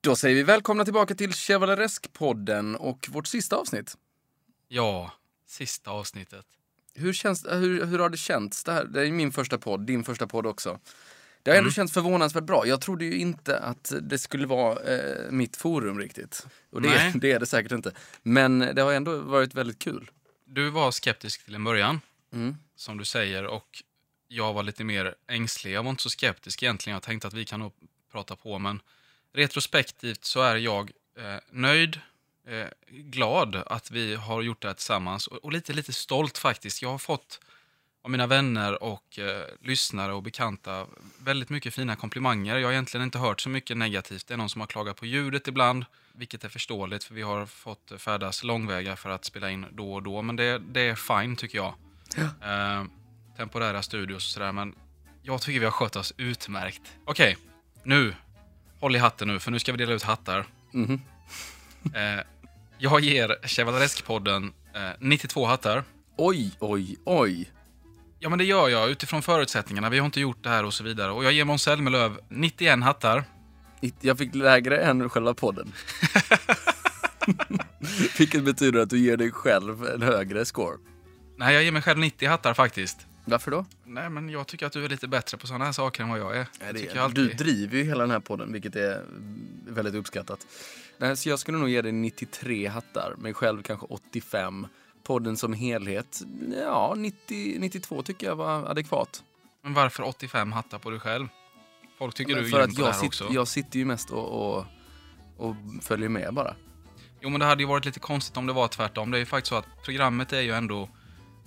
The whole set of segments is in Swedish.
Då säger vi välkomna tillbaka till Chevaleresk-podden och vårt sista avsnitt. Ja, sista avsnittet. Hur, känns, hur, hur har det känts? Det, här, det är min första podd, din första podd också. Det har ändå känts förvånansvärt bra. Jag trodde ju inte att det skulle vara eh, mitt forum riktigt. Och det, det är det säkert inte. Men det har ändå varit väldigt kul. Du var skeptisk till en början, Mm. som du säger, och jag var lite mer ängslig. Jag var inte så skeptisk egentligen. Jag tänkte att vi kan nog prata på, men retrospektivt så är jag eh, nöjd, eh, glad att vi har gjort det här tillsammans och, och lite, lite stolt faktiskt. Jag har fått av mina vänner och eh, lyssnare och bekanta väldigt mycket fina komplimanger. Jag har egentligen inte hört så mycket negativt. Det är någon som har klagat på ljudet ibland, vilket är förståeligt för vi har fått färdas långväga för att spela in då och då. Men det, det är fine tycker jag. Eh, temporära studios och sådär, men jag tycker vi har skött oss utmärkt. Okej, nu. Håll i hatten nu, för nu ska vi dela ut hattar. Mhm. Eh, jag ger Chevaleresk-podden eh, 92 hattar. Oj, oj, oj. Ja, men det gör jag utifrån förutsättningarna. Vi har inte gjort det här och så vidare. Och jag ger Måns Zelmerlöw 91 hattar. Jag fick lägre än själva podden. Vilket betyder att du ger dig själv en högre score. Nej, jag ger mig själv 90 hattar faktiskt. Varför då? Nej, men jag tycker att du är lite bättre på sådana här saker än vad jag är. Jag tycker jag Du alltid... driver ju hela den här podden, vilket är väldigt uppskattat. Nej, Så jag skulle nog ge dig 93 hattar, mig själv kanske 85. Podden som helhet, ja, 90, 92 tycker jag var adekvat. Men varför 85 hattar på dig själv? Folk tycker du är För att på det jag, här också. sitter, jag sitter ju mest och, och, och följer med bara. Jo, men det hade ju varit lite konstigt om det var tvärtom. Det är ju faktiskt så att programmet är ju ändå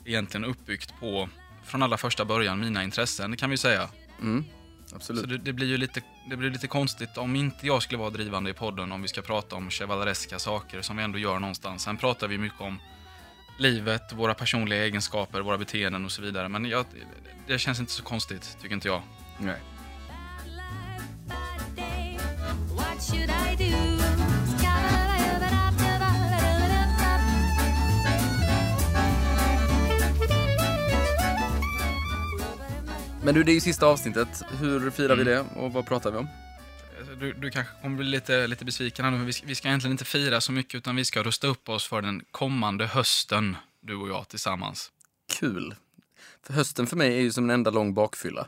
egentligen uppbyggt på, från allra första början, mina intressen, kan vi säga. Mm, Så absolut. det, det blir ju lite, det blir lite konstigt om inte jag skulle vara drivande i podden om vi ska prata om chevalereska saker som vi ändå gör någonstans. Sen pratar vi mycket om livet, våra personliga egenskaper, våra beteenden och så vidare. Men jag, det känns inte så konstigt, tycker inte jag. Nej. What should I do? Men du, det är ju sista avsnittet. Hur firar Mm. vi det och vad pratar vi om? Du, du kanske kommer bli lite, lite besviken här nu, men vi ska, vi ska egentligen inte fira så mycket, utan vi ska rusta upp oss för den kommande hösten, du och jag tillsammans. Kul. För hösten för mig är ju som en enda lång bakfylla.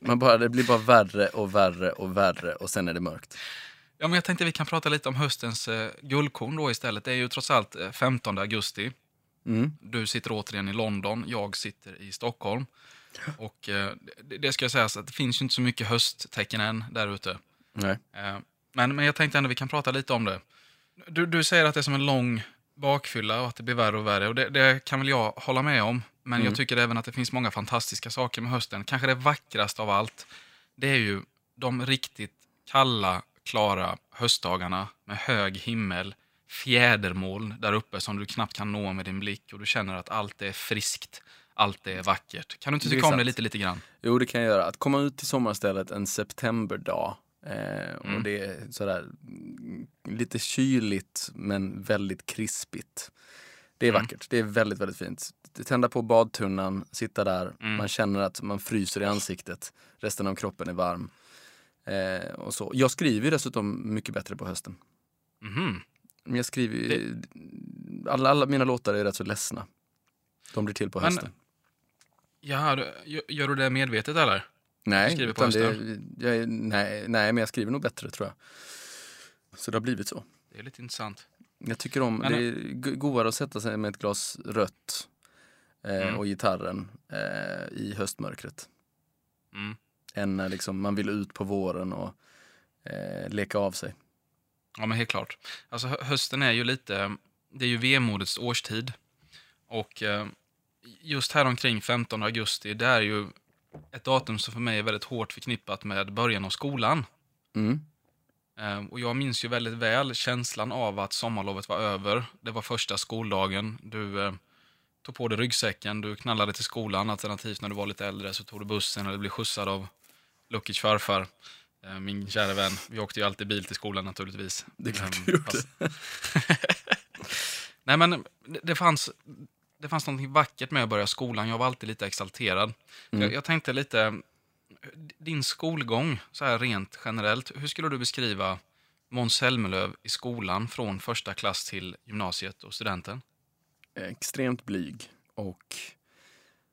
Man bara, det blir bara värre och värre och värre och sen är det mörkt. Ja, men jag tänkte vi kan prata lite om höstens eh, guldkorn då istället. Det är ju trots allt eh, 15 augusti. Mm. Du sitter återigen i London, jag sitter i Stockholm. Och eh, det, det ska jag säga så att det finns ju inte så mycket hösttecken än där ute. Nej. Eh, men, men jag tänkte ändå vi kan prata lite om det. Du, du säger att det är som en lång bakfylla och att det blir värre och värre. Och det, det kan väl jag hålla med om. Men jag tycker även att det finns många fantastiska saker med hösten. Kanske det vackraste av allt, det är ju de riktigt kalla, klara höstdagarna med hög himmel, fjädermoln där uppe som du knappt kan nå med din blick och du känner att allt är friskt, allt är vackert. Kan du inte Det tycka om det lite, lite grann? Jo, det kan jag göra. Att komma ut till sommarstället en septemberdag eh, och Mm. det är sådär mm, lite kyligt men väldigt krispigt. Det är Mm. vackert. Det är väldigt, väldigt fint. Tända på badtunnan, sitta där, Mm. man känner att man fryser i ansiktet, resten av kroppen är varm. Eh, och så. Jag skriver dessutom mycket bättre på hösten. Men jag skriver ju, alla, alla mina låtar är rätt så ledsna. De blir till på Men- hösten. Ja, gör- du det medvetet eller? Nej, skriver på det, jag, nej, nej, men jag skriver nog bättre tror jag. Så det har blivit så. Det är lite intressant. Jag tycker om, Men- det är go- godare att sätta sig med ett glas rött eh, Mm. och gitarren eh, i höstmörkret. Mm. Än när liksom man vill ut på våren och eh, leka av sig. Ja, men helt klart. Alltså hö- hösten är ju lite, det är ju vemodets årstid. Och eh, just här omkring 15 augusti, det är ju ett datum som för mig är väldigt hårt förknippat med början av skolan. Mm. Eh, och jag minns ju väldigt väl känslan av att sommarlovet var över. Det var första skoldagen. Du eh, tog på dig ryggsäcken, du knallade till skolan. Alternativt när du var lite äldre så tog du bussen eller blev skjutsad av Lukic farfar. Eh, min kära vän. Vi åkte ju alltid bil till skolan naturligtvis. Det är klart Ehm, du gjorde. Nej men det fanns, det fanns något vackert med att börja skolan. Jag var alltid lite exalterad. Mm. Jag, jag tänkte lite, din skolgång, så här rent generellt, hur skulle du beskriva Måns Zelmerlöw i skolan från första klass till gymnasiet och studenten? Extremt blyg och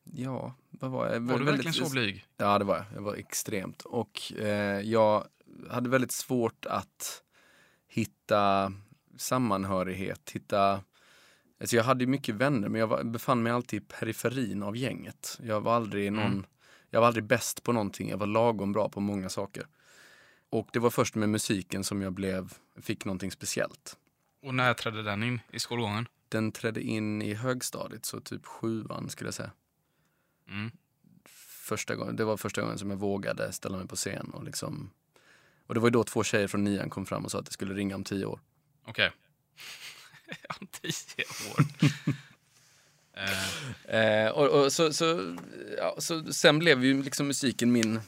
ja, vad var jag? Var du Väldigt- verkligen så blyg? Ja, det var jag. Jag var extremt. Och eh, jag hade väldigt svårt att hitta sammanhörighet, hitta... Alltså jag hade mycket vänner, men jag var, befann mig alltid i periferin av gänget. Jag var aldrig någon... Mm. Jag var aldrig bäst på någonting. Jag var lagom bra på många saker. Och det var först med musiken som jag blev, fick någonting speciellt. Och när trädde den in i skolgången? Den trädde in i högstadiet, så typ sjuan skulle jag säga. Mm. första gången, det var första gången som jag vågade ställa mig på scen och liksom och det var ju då två tjejer från nian kom fram och sa att det skulle ringa om tio år. Okej. Om tio år. eh, Eh, och, och så, så, ja, så sen blev ju liksom musiken min,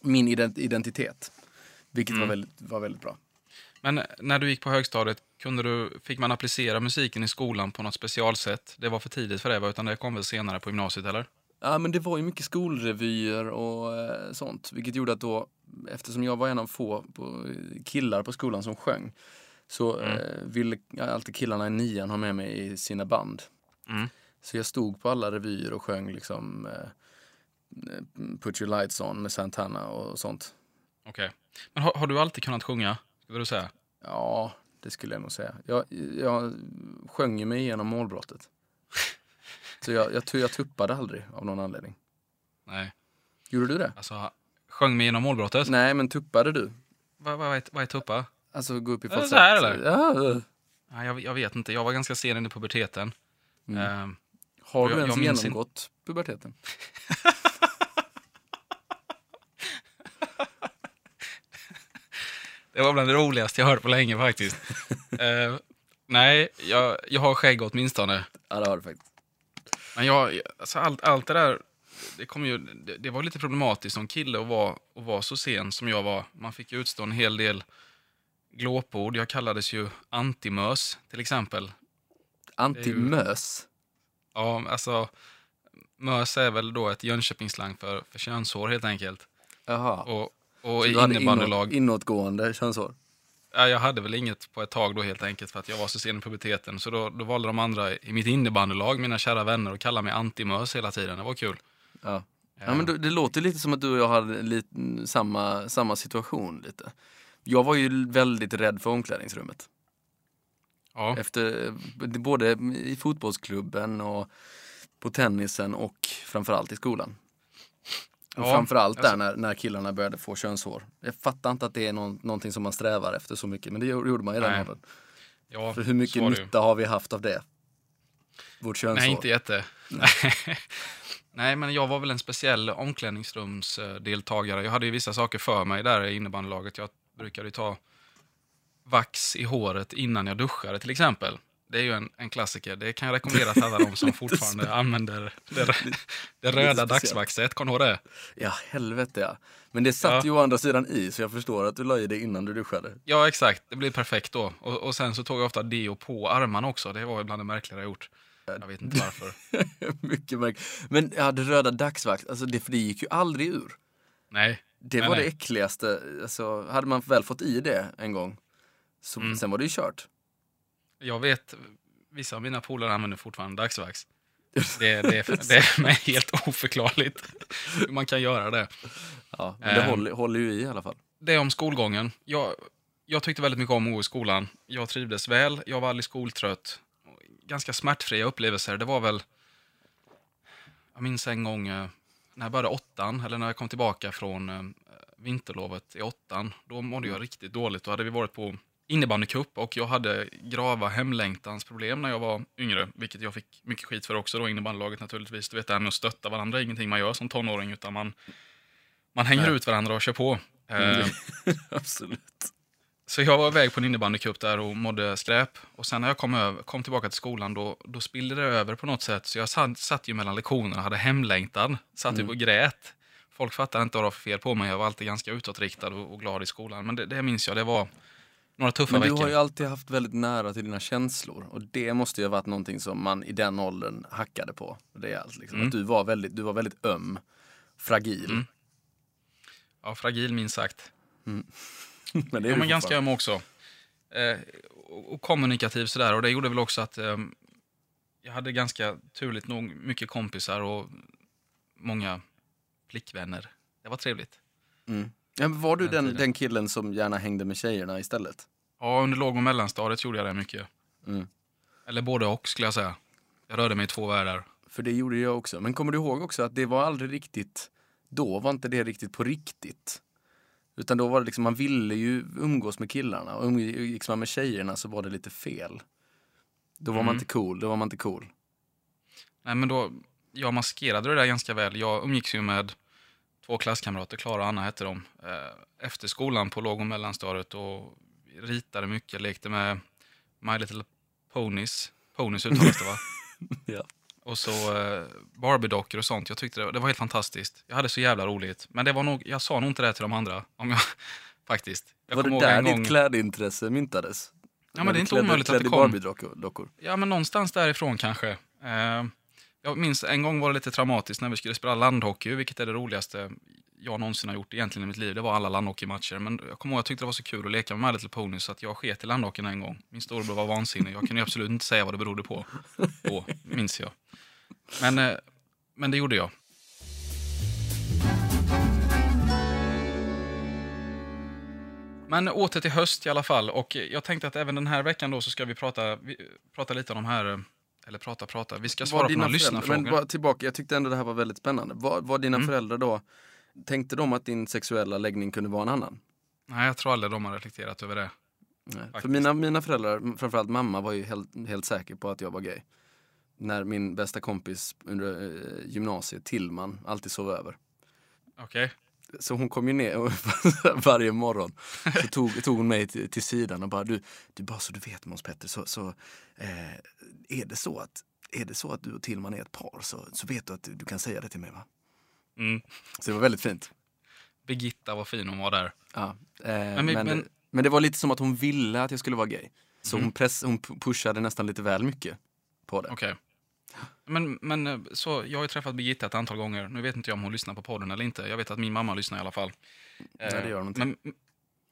min ident- identitet. Vilket var, Mm. väldigt, var väldigt bra. men när du gick på högstadiet, kunde du, fick man applicera musiken i skolan på något specialsätt? Det var för tidigt för det, va? utan det kom väl senare på gymnasiet, eller? Ja, men det var ju mycket skolrevyer och eh, sånt. Vilket gjorde att då, eftersom jag var en av få på, killar på skolan som sjöng, så Mm. eh, ville alltid killarna i nian ha med mig i sina band. Mm. Så jag stod på alla revyer och sjöng liksom eh, Put your lights on med Santana och sånt. Okej. Men har, har du alltid kunnat sjunga, skulle du säga? Ja, det skulle jag nog säga. Jag, jag sjöng ju mig igenom målbrottet. Så jag, jag, jag tuppade aldrig av någon anledning. Nej. Gjorde du det? Alltså, sjöng mig genom målbrottet? Nej, men tuppade du? Vad, vad, är, vad är tuppa? Alltså gå upp i Är det falsett? så här, eller? Ja. Nej, jag, jag vet inte, jag var ganska sen in i puberteten. Mm. Eh, Har Jag- du ens jag minns in- genomgått puberteten? det var bland det roligaste jag hört på länge faktiskt. Eh, nej, jag, jag har skägg åtminstone. Ja, det har du faktiskt. Men jag, alltså allt, allt det där, det, kom ju, det, det var lite problematiskt som kille att vara, att vara så sen som jag var. Man fick ju utstå en hel del glåpord. Jag kallades ju antimös till exempel. Antimös. Ja, alltså mös är väl då ett Jönköpingsslang för, för könshår helt enkelt. Jaha. Och, och Så i innebandylag, inåt, inåtgående könshår? ja, jag hade väl inget på ett tag då helt enkelt för att jag var så sen i puberteten. Så då, då valde de andra i mitt innebandylag, mina kära vänner, att kalla mig antimös hela tiden. Det var kul. Ja. Ja, men det, det låter lite som att du och jag hade lite, samma, samma situation lite. Jag var ju väldigt rädd för omklädningsrummet. Ja. Efter, både i fotbollsklubben och på tennisen och framförallt i skolan. Och Ja, framförallt där alltså- när, när killarna började få könshår. Jag fattar inte att det är någon, någonting som man strävar efter så mycket, men det gjorde man i den Nej. åldern. Ja, För hur mycket nytta har vi haft av det? Vårt könshår. Nej, inte jätte. Nej, men jag var väl en speciell omklädningsrumsdeltagare. Jag hade ju vissa saker för mig där i innebandylaget. Jag brukade ju ta vax i håret innan jag duschade till exempel. Det är ju en, en klassiker. Det kan jag rekommendera till alla de som fortfarande använder det, det röda dagsvaxet. Kommer du ihåg det? Ja, helvete ja. Men det satt Ja. ju å andra sidan i, så jag förstår att du la i det innan du duschade. Ja, exakt. Det blir perfekt då. Och, och sen så tog jag ofta deo på armarna också. Det var bland det märkligare jag gjort. Jag vet inte varför. Mycket märkligt. Men ja, det röda dagsvax, alltså det, för det gick ju aldrig ur. Nej. Det Nej, var nej. det äckligaste. Alltså, hade man väl fått i det en gång, så, Mm. sen var det ju kört. Jag vet, vissa av mina polare använder fortfarande dagsvax. Det, det, det är mig helt oförklarligt hur man kan göra det. Ja, men det Ehm. håller, håller ju i i alla fall. Det är om skolgången. Jag, jag tyckte väldigt mycket om att gå i skolan. Jag trivdes väl, jag var aldrig skoltrött. Ganska smärtfria upplevelser. Det var väl... Jag minns en gång eh, när jag började åttan, eller när jag kom tillbaka från eh, vinterlovet i åttan. Då mådde jag riktigt dåligt. Då hade vi varit på innebandycup och jag hade grava hemlängtansproblem när jag var yngre. Vilket jag fick mycket skit för också då, innebandylaget naturligtvis. Du vet det här med att stötta varandra är ingenting man gör som tonåring utan man, man hänger Nej. ut varandra och kör på. Eh, Absolut. Så jag var iväg på en innebandycup där och mådde skräp. Och sen när jag kom, över, kom tillbaka till skolan då, då spillde det över på något sätt. Så jag satt, satt ju mellan lektionerna och hade hemlängtan. Satt ju och grät. Folk fattade inte vad det var för fel på mig. Jag var alltid ganska utåtriktad och, och glad i skolan. Men det, det minns jag, det var några tuffa Men du veckor. har ju alltid haft väldigt nära till dina känslor. Och det måste ju ha varit någonting som man i den åldern hackade på. Det är allt, liksom. Mm. Att du var väldigt, du var väldigt öm, fragil. Mm. Ja, fragil minst sagt. Men det är Ja, men ganska öm också. Eh, och och kommunikativ sådär. Och det gjorde väl också att eh, jag hade ganska turligt nog mycket kompisar och många flickvänner. Det var trevligt. Mm. Ja, var du Den den, den killen som gärna hängde med tjejerna istället? Ja, under låg och mellanstadiet gjorde jag det mycket. Mm. Eller både och skulle jag säga. Jag rörde mig i två världar. För det gjorde jag också. Men kommer du ihåg också att det var aldrig riktigt, då var inte det riktigt på riktigt. Utan då var det liksom, man ville ju umgås med killarna och umgicks man med tjejerna så var det lite fel. Då var man Mm. inte cool, då var man inte cool. Nej, men då, jag maskerade det där ganska väl. Jag umgicks ju med två klasskamrater, Klara och Anna hette de, eh, efter skolan på låg och mellanstadiet och ritade mycket, lekte med My Little Ponies. Ponies uttalas det va? Ja. Och så eh, Barbie-dockor och sånt. Jag tyckte det, det var helt fantastiskt. Jag hade så jävla roligt. Men det var nog, jag sa nog inte det till de andra. Om jag, faktiskt. Jag var det där ditt gång- klädintresse myntades? Ja, men det är inte Klädd- omöjligt att klädd det kom. Barbie-dockor? Ja, men någonstans därifrån kanske. Eh, jag minns en gång var det lite traumatiskt när vi skulle spela landhockey, vilket är det roligaste jag någonsin har gjort egentligen i mitt liv. Det var alla landhockeymatcher. Men jag kommer ihåg jag tyckte det var så kul att leka med My Little Pony så att jag sket i landhockeyn en gång. Min storebror var vansinnig. Jag kunde absolut inte säga vad det berodde på. Då, minns jag. Men, eh, men det gjorde jag. Men åter till höst i alla fall. Och jag tänkte att även den här veckan då så ska vi prata, vi, prata lite om de här, eh, eller prata prata, vi ska svara Var på några lyssnarfrågor. men bara tillbaka, jag tyckte ändå det här var väldigt spännande. Var, var dina Mm. föräldrar då, tänkte de att din sexuella läggning kunde vara en annan? Nej, jag tror aldrig de har reflekterat över det. Nej. För mina, mina föräldrar, framförallt mamma, var ju helt, helt säker på att jag var gay. När min bästa kompis under eh, gymnasiet, Tillman, alltid sov över. Okej? Så hon kom ju ner varje morgon. Så tog, tog hon mig till, till sidan och bara, du, du bara så du vet Måns Petter, så, så eh, är, det så att, är det så att du och Tillman är ett par så, så vet du att du, du kan säga det till mig va? Mm. Så det var väldigt fint. Birgitta, vad fin hon var där. Ja, eh, Men men, men- men det var lite som att hon ville att jag skulle vara gay. Så Mm. hon, press, hon pu- pushade nästan lite väl mycket på det. Okej. Men, men eh, så, jag har ju träffat Birgitta ett antal gånger. Nu vet inte jag om hon lyssnar på podden eller inte. Jag vet att min mamma lyssnar i alla fall. Nej, det gör hon inte. Men,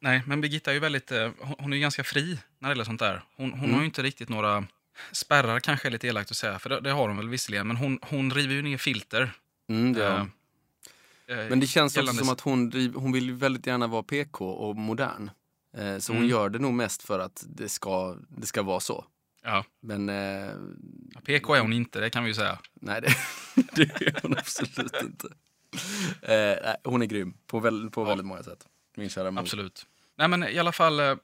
nej, men Birgitta är ju väldigt, eh, hon, är ju ganska fri när det gäller sånt där. Hon, hon Mm. har ju inte riktigt några spärrar kanske är lite elakt att säga, för det, det har hon väl visserligen. Men hon, hon river ju ner filter. Mm, det. Eh, eh, Men det känns också gällande- som att hon, hon vill väldigt gärna vara PK och modern. Eh, så hon Mm. gör det nog mest för att det ska, det ska vara så. Ja, Men eh, PK är hon inte, det kan vi ju säga. nej, det, det är hon absolut inte. Eh, nej, hon är grym på, väl, på Ja. väldigt många sätt. Min kära mor. Absolut. Nej, men i alla fall, eh,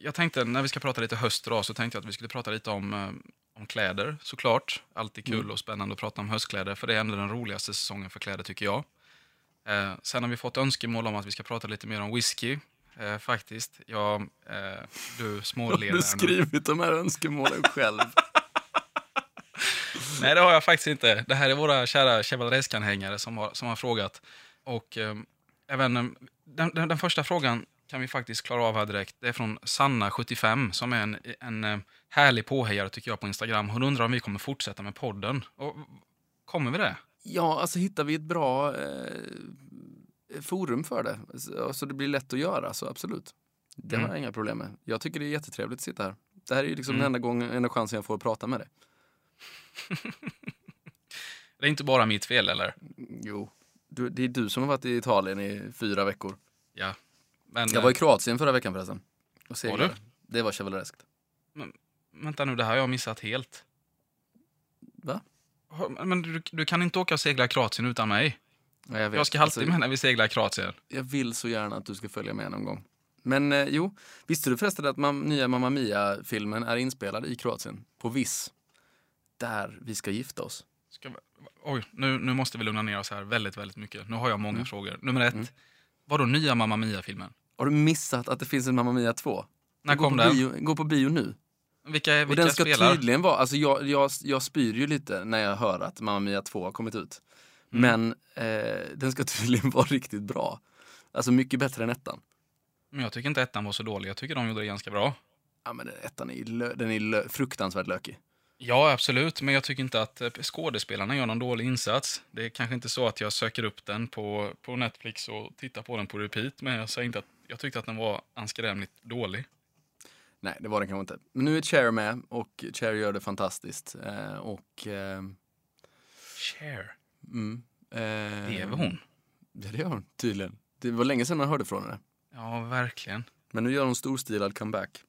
jag tänkte när vi ska prata lite höst då, så tänkte jag att vi skulle prata lite om, eh, om kläder, såklart. Alltid kul Mm. och spännande att prata om höstkläder, för det är ändå den roligaste säsongen för kläder tycker jag. Eh, sen har vi fått önskemål om att vi ska prata lite mer om whisky, eh, faktiskt. Jag, eh, du Har småler. du här nu. skrivit de här önskemålen själv? Nej, det har jag faktiskt inte. Det här är våra kära Chevaleresque-anhängare som har, som har frågat. Och eh, även eh, den, den, den första frågan kan vi faktiskt klara av här direkt. Det är från Sanna75 som är en, en eh, härlig påhejare tycker jag på Instagram. Hon undrar om vi kommer fortsätta med podden. Och, kommer vi det? Ja, alltså hittar vi ett bra eh, forum för det, så, så det blir lätt att göra, så absolut. Det har Mm. jag inga problem med. Jag tycker det är jättetrevligt att sitta här. Det här är ju liksom Mm. den enda, gången, enda chansen jag får att prata med dig. Det är inte bara mitt fel, eller? Jo, du, det är du som har varit i Italien i fyra veckor. Ja. Men, Jag var i Kroatien förra veckan förresten. Och seglade. du? Det var chevalereskt. eh, Vänta nu, det här har jag missat helt. Va? Har- Men du, du kan inte åka och segla i Kroatien utan mig. Ja, jag. Jag ska alltid Alltså, med när vi seglar i Kroatien. jag vill så gärna att du ska följa med någon gång. Men eh, jo, visste du förresten att mam, nya Mamma Mia-filmen är inspelad i Kroatien? På Viss. Där vi ska gifta oss. Ska vi, oj, nu, nu måste vi lugna ner oss här väldigt, väldigt mycket. Nu har jag många Mm. frågor. Nummer ett. Mm. Vadå nya Mamma Mia-filmen? Har du missat att det finns en Mamma Mia 2? När kom den? Bio, gå på bio nu. Vilka, Och vilka den ska spelar? tydligen vara, alltså jag, jag, jag spyr ju lite när jag hör att Mamma Mia 2 har kommit ut. Mm. Men eh, den ska tydligen vara riktigt bra. Alltså mycket bättre än ettan. Men jag tycker inte ettan var så dålig. Jag tycker de gjorde det ganska bra. Ja men ettan är, lö, den är lö, fruktansvärt lökig. Ja, absolut. Men jag tycker inte att eh, skådespelarna gör någon dålig insats. Det är kanske inte så att jag söker upp den på, på Netflix och tittar på den på repeat. Men jag säger inte att jag tyckte att den var anskrämligt dålig. Nej, det var den kanske inte. Men nu är Cher med och Cher gör det fantastiskt. Eh, och... Eh, Cher. Mm, eh, Lever hon? Ja, det gör hon tydligen. Det var länge sedan man hörde från henne. Ja, verkligen. Men nu gör hon storstilad comeback.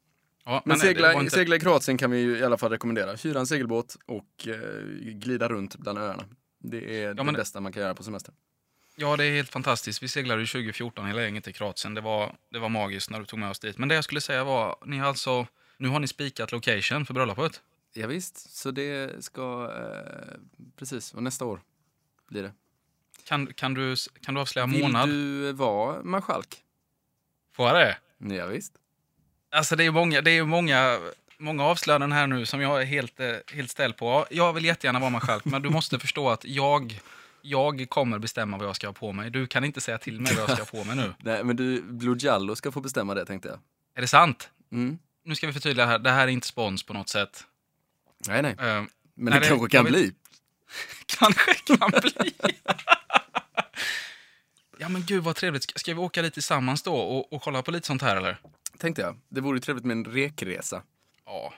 Ja, Men, det segla, inte- segla i Kroatien kan vi ju i alla fall rekommendera. Hyra en segelbåt och eh, glida runt bland öarna. Det är det men- bästa man kan göra på semester. Ja, det är helt fantastiskt. Vi seglade ju 2014 hela gänget till Kroatien. Det var, det var magiskt när du tog med oss dit. Men det jag skulle säga var, ni har alltså, nu har ni spikat location för bröllopet. Ja, visst, så det ska... Eh, precis, och nästa år blir det. Kan, kan, du, kan du avslöja Vill månad? du vara marskalk? Får jag det? Ja, visst. Alltså det är många, det är många, många avslöjanden här nu som jag är helt, eh, helt ställd på. Jag vill jättegärna vara marskalk, men du måste förstå att jag, jag kommer bestämma vad jag ska ha på mig. Du kan inte säga till mig vad jag ska ha på mig nu. Nej, men du, Blue Jallo ska få bestämma det tänkte jag. Är det sant? Mm. Nu ska vi förtydliga här, det här är inte spons på något sätt. Nej, nej. Eh, Men Nej, det det- kanske kan bli. kanske kan bli. ja men gud vad trevligt. Ska, vi åka dit tillsammans då och, och kolla på lite sånt här eller? Tänkte jag. Det vore trevligt med en rekresa. Ja.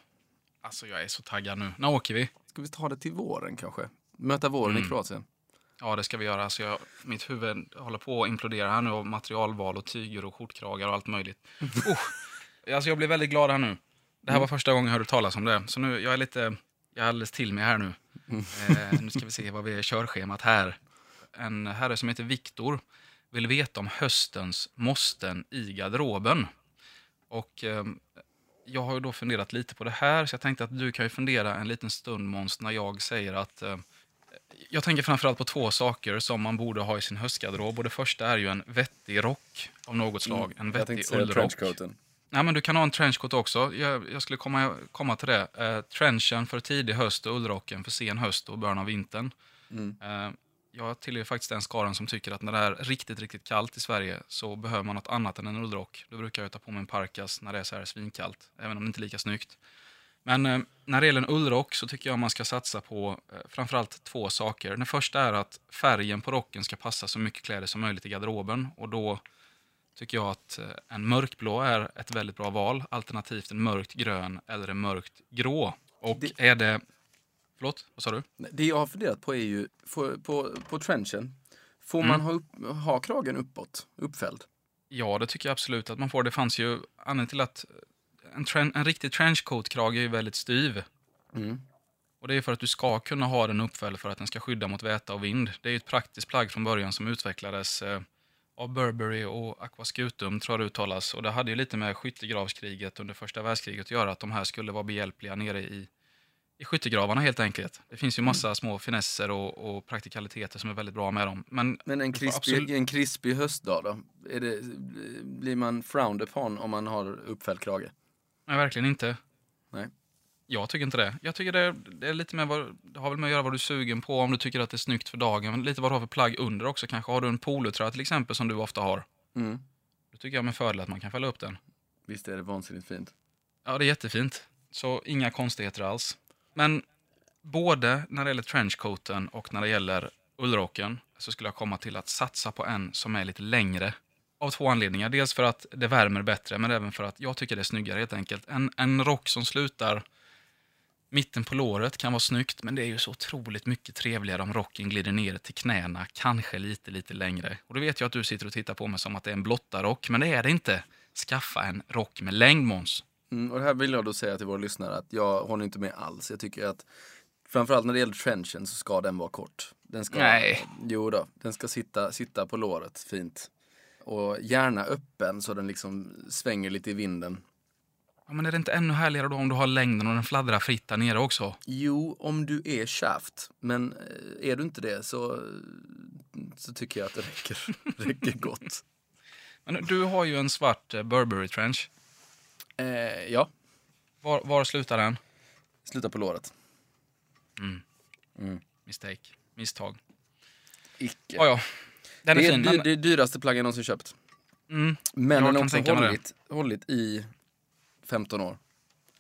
Alltså jag är så taggad nu. När åker vi? Ska vi ta det till våren kanske? Möta våren Mm. i Kroatien. Ja, det ska vi göra. Alltså jag, mitt huvud håller på att implodera här nu av materialval och tyger och skjortkragar och allt möjligt. Oh, alltså jag blir väldigt glad här nu. Det här var första gången jag hörde talas om det. Så nu, jag är lite, jag är alldeles till mig här nu. Eh, nu ska vi se vad vi är körschemat här. En herre som heter Viktor vill veta om höstens måsten i garderoben. Och eh, jag har ju då funderat lite på det här, så jag tänkte att du kan ju fundera en liten stund Måns när jag säger att eh, jag tänker framförallt på två saker som man borde ha i sin höstgarderob. Och det första är ju en vettig rock av något slag. En Mm. Vettig ullrock. Nej, men du kan ha en trenchcoat också. Jag, jag skulle komma, komma till det. Eh, trenchen för tidig höst och ullrocken för sen höst och början av vintern. Mm. Eh, jag tillhör faktiskt den skaran som tycker att när det är riktigt, riktigt kallt i Sverige så behöver man något annat än en ullrock. Då brukar jag ta på mig en parkas när det är så här svinkallt, även om det inte är lika snyggt. Men eh, när det gäller en ullrock så tycker jag man ska satsa på eh, framförallt två saker. Den första är att färgen på rocken ska passa så mycket kläder som möjligt i garderoben. Och då tycker jag att eh, en mörkblå är ett väldigt bra val. Alternativt en mörkt grön eller en mörkt grå. Och Det- är det... Förlåt, vad sa du? Det jag har funderat på är ju, får, på, på trenchen, får Mm. man ha, upp, ha kragen uppåt, uppfälld? Ja, det tycker jag absolut att man får. Det fanns ju anledning till att en, tren, en riktig trenchcoat-krage är ju väldigt styv. Mm. Och det är för att du ska kunna ha den uppfälld för att den ska skydda mot väta och vind. Det är ju ett praktiskt plagg från början som utvecklades eh, av Burberry och Aquascutum, tror jag det uttalas. Och det hade ju lite med skyttegravskriget under första världskriget att göra, att de här skulle vara behjälpliga nere i, i skyttegravarna helt enkelt. Det finns ju massa små finesser och, och praktikaliteter som är väldigt bra med dem. Men Men en krispig, absolut- en krispig höstdag då? Det, blir man frowned upon om man har uppfälld krage? Nej, verkligen inte. Nej. Jag tycker inte det. Jag tycker det, det är lite mer vad, det har väl med att göra vad du är sugen på, om du tycker att det är snyggt för dagen. Men lite vad du har för plagg under också. Kanske har du en polotröja till exempel som du ofta har. Mm. Då tycker jag med fördel att man kan fälla upp den. Visst är det vansinnigt fint. Ja, det är jättefint. Så inga konstigheter alls. Men både när det gäller trenchcoaten och när det gäller ullrocken så skulle jag komma till att satsa på en som är lite längre. Av två anledningar. Dels för att det värmer bättre, men även för att jag tycker det är snyggare helt enkelt. En, en rock som slutar mitten på låret kan vara snyggt, men det är ju så otroligt mycket trevligare om rocken glider ner till knäna, kanske lite, lite längre. Och då vet jag att du sitter och tittar på mig som att det är en blottarock, men det är det inte. Skaffa en rock med längd, Måns. Mm, och det här vill jag då säga till våra lyssnare att jag håller inte med alls. Jag tycker att framförallt när det gäller trenchen så ska den vara kort. Den ska, Nej. Jo då, den ska sitta, sitta på låret fint. Och gärna öppen så den liksom svänger lite i vinden. Ja, men är det inte ännu härligare då om du har längden och den fladdrar fritt där nere också? Jo, om du är shaft. Men eh, är du inte det så, så tycker jag att det räcker, räcker gott. Men du har ju en svart eh, Burberry trench. Eh, ja, Var, var slutar den? sluta på låret. Mistake. Misstag. Icke. Ja, ja. Den det är fin. dy- Men, det dyraste plagg jag någonsin köpt. mm, Men Jag den har också hållit, hållit i 15 år.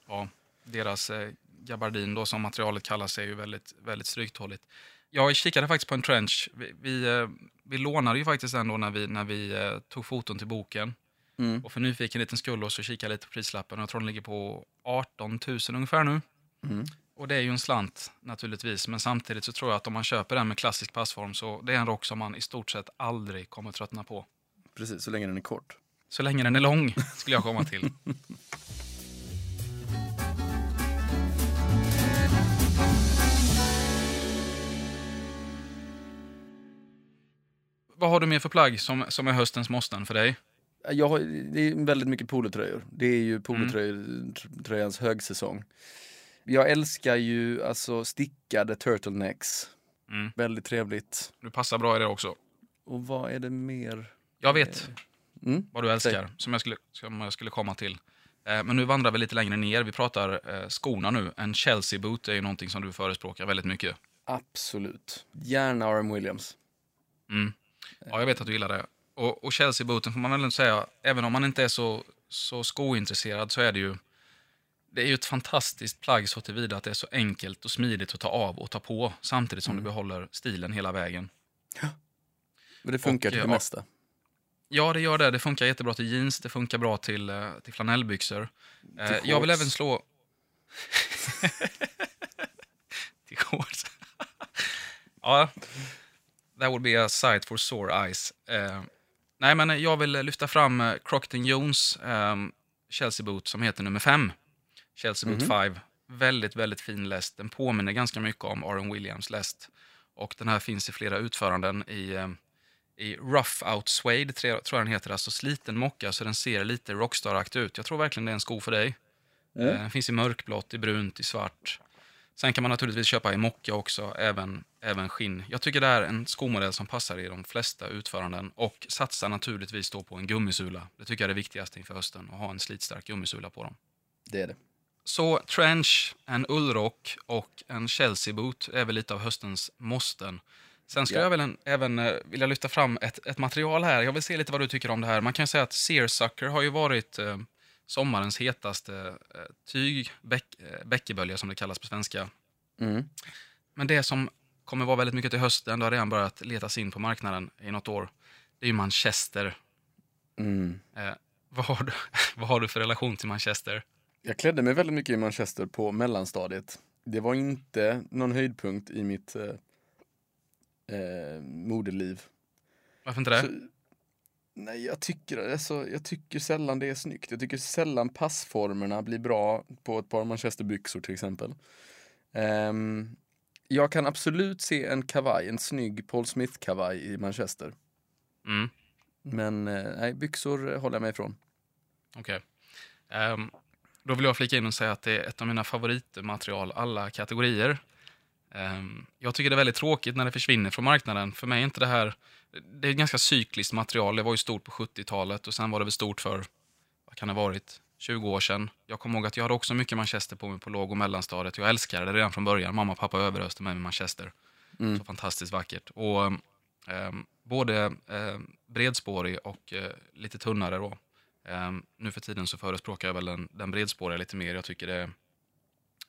ja, deras eh, gabardin då som materialet kallas är ju väldigt, väldigt stryktåligt. Jag kikade faktiskt på en trench. Vi, vi, eh, vi lånade ju faktiskt den då när vi, när vi eh, tog foton till boken. Mm. Och för nyfikenhetens skull då så kikade jag lite på prislappen. Jag tror den ligger på 18 000 ungefär nu. Mm. Och det är ju en slant naturligtvis. Men samtidigt så tror jag att om man köper den med klassisk passform så det är en rock som man i stort sett aldrig kommer tröttna på. Precis, så länge den är kort. Så länge den är lång skulle jag komma till. Vad har du mer för plagg som, som är höstens måsten för dig? Jag har, det är väldigt mycket polotröjor. Det är ju polotröjans högsäsong. Jag älskar ju alltså stickade turtlenecks. Mm. Väldigt trevligt. Du passar bra i det också. Och vad är det mer? Jag vet Mm? vad du älskar, som jag skulle, som jag skulle komma till. Eh, men nu vandrar vi lite längre ner. Vi pratar eh, skorna nu. En Chelsea boot är ju någonting som du förespråkar väldigt mycket. Absolut. Gärna RM Williams. Mm. Ja, jag vet att du gillar det. Och, och Chelsea-booten får man väl säga, även om man inte är så, så skointresserad så är det ju det är ju ett fantastiskt plagg så tillvida att det är så enkelt och smidigt att ta av och ta på samtidigt som du behåller stilen hela vägen. Men det funkar Och, till det ja, mesta. Ja, det gör det. Det funkar jättebra till jeans, det funkar bra till, eh, till flanellbyxor. Eh, Till jag vill även slå... till shorts. ja, that would be a sight for sore eyes. Eh, nej, men jag vill lyfta fram Crocton Jones eh, Chelsea Boot som heter nummer 5. Chelsea Boot 5. Väldigt, väldigt fin läst. Den påminner ganska mycket om Aaron Williams läst. Och den här finns i flera utföranden i, eh, i Rough Out Suede, tror jag den heter. Alltså sliten mocka så den ser lite rockstar ut. Jag tror verkligen det är en sko för dig. Mm. Den finns i mörkblått, i brunt, i svart. Sen kan man naturligtvis köpa i mocka också, även, även skinn. Jag tycker det är en skomodell som passar i de flesta utföranden och satsar naturligtvis då på en gummisula. Det tycker jag är det viktigaste inför hösten, att ha en slitstark gummisula på dem. Det är det. Så trench, en ullrock och en Chelsea-boot är väl lite av höstens måsten. Sen skulle Ja. jag väl en, även eh, vilja lyfta fram ett, ett material här. Jag vill se lite vad du tycker om det här. Man kan säga att Searsucker har ju varit eh, sommarens hetaste eh, tyg, bäck, eh, som det kallas på svenska. Mm. Men det som kommer vara väldigt mycket till hösten, det har redan börjat letas in på marknaden i något år, det är ju Manchester. Mm. Eh, vad, har du, vad har du för relation till Manchester? Jag klädde mig väldigt mycket i Manchester på mellanstadiet. Det var inte någon höjdpunkt i mitt eh, eh, modeliv. Varför inte det? Så, nej, jag tycker, alltså, jag tycker sällan det är snyggt. Jag tycker sällan passformerna blir bra på ett par manchesterbyxor till exempel. Ehm, jag kan absolut se en kavaj, en snygg Paul Smith-kavaj i Manchester. Mm. Men eh, nej, byxor eh, håller jag mig ifrån. Okej. Ehm, då vill jag flika in och säga att det är ett av mina favoritmaterial, alla kategorier. Ehm, jag tycker det är väldigt tråkigt när det försvinner från marknaden. För mig är inte det här... Det är ett ganska cykliskt material. Det var ju stort på 70-talet och sen var det väl stort för, vad kan det ha varit, 20 år sedan. Jag kommer ihåg att jag hade också mycket Manchester på mig på låg och mellanstadiet. Jag älskade det redan från början. Mamma och pappa överöste mig med Manchester. Mm. Så fantastiskt vackert. Och ehm, både ehm, bredspårig och eh, lite tunnare då. Ehm, nu för tiden så förespråkar jag väl den, den bredspåriga lite mer. Jag tycker det är,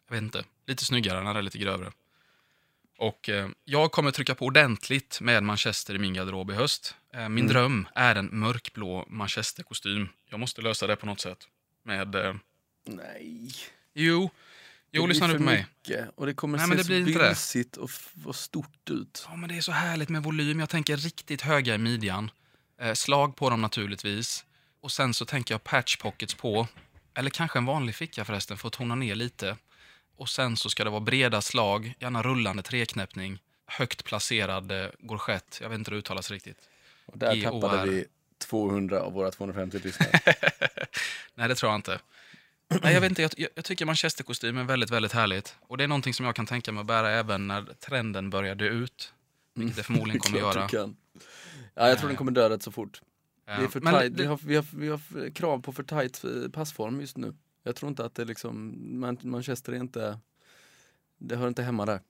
jag vet inte, lite snyggare när det är lite grövre. Och eh, jag kommer trycka på ordentligt med Manchester i min garderob i höst. Eh, min Mm. dröm är en mörkblå Manchester-kostym. Jag måste lösa det på något sätt. Med, eh, Nej. jo, jo Det lyssna blir nu på mig. mycket, Och det kommer Nej, se det så bylsigt och, och stort ut. Ja, men det är så härligt med volym. Jag tänker riktigt höga i midjan. Eh, slag på dem naturligtvis. Och sen så tänker jag patch pockets på. Eller kanske en vanlig ficka förresten för att tona ner lite. Och sen så ska det vara breda slag, gärna rullande treknäppning. Högt placerad eh, gorgett. Jag vet inte hur det uttalas riktigt. Och där GOR. tappade vi 200 av våra 250 lyssnare. Nej, det tror jag inte. Nej, jag, vet inte jag, jag, tycker manchesterkostym är väldigt, väldigt härligt. Och det är någonting som jag kan tänka mig att bära även när trenden börjar dö ut. Vilket det förmodligen kommer Klart göra. kan. Ja, jag tror den kommer dö rätt så fort. Eh, Det är för tight, det- vi, har, vi, har, vi har krav på för tight eh, passform just nu. Jag tror inte att det liksom, Man- Manchester är inte, det hör inte hemma där.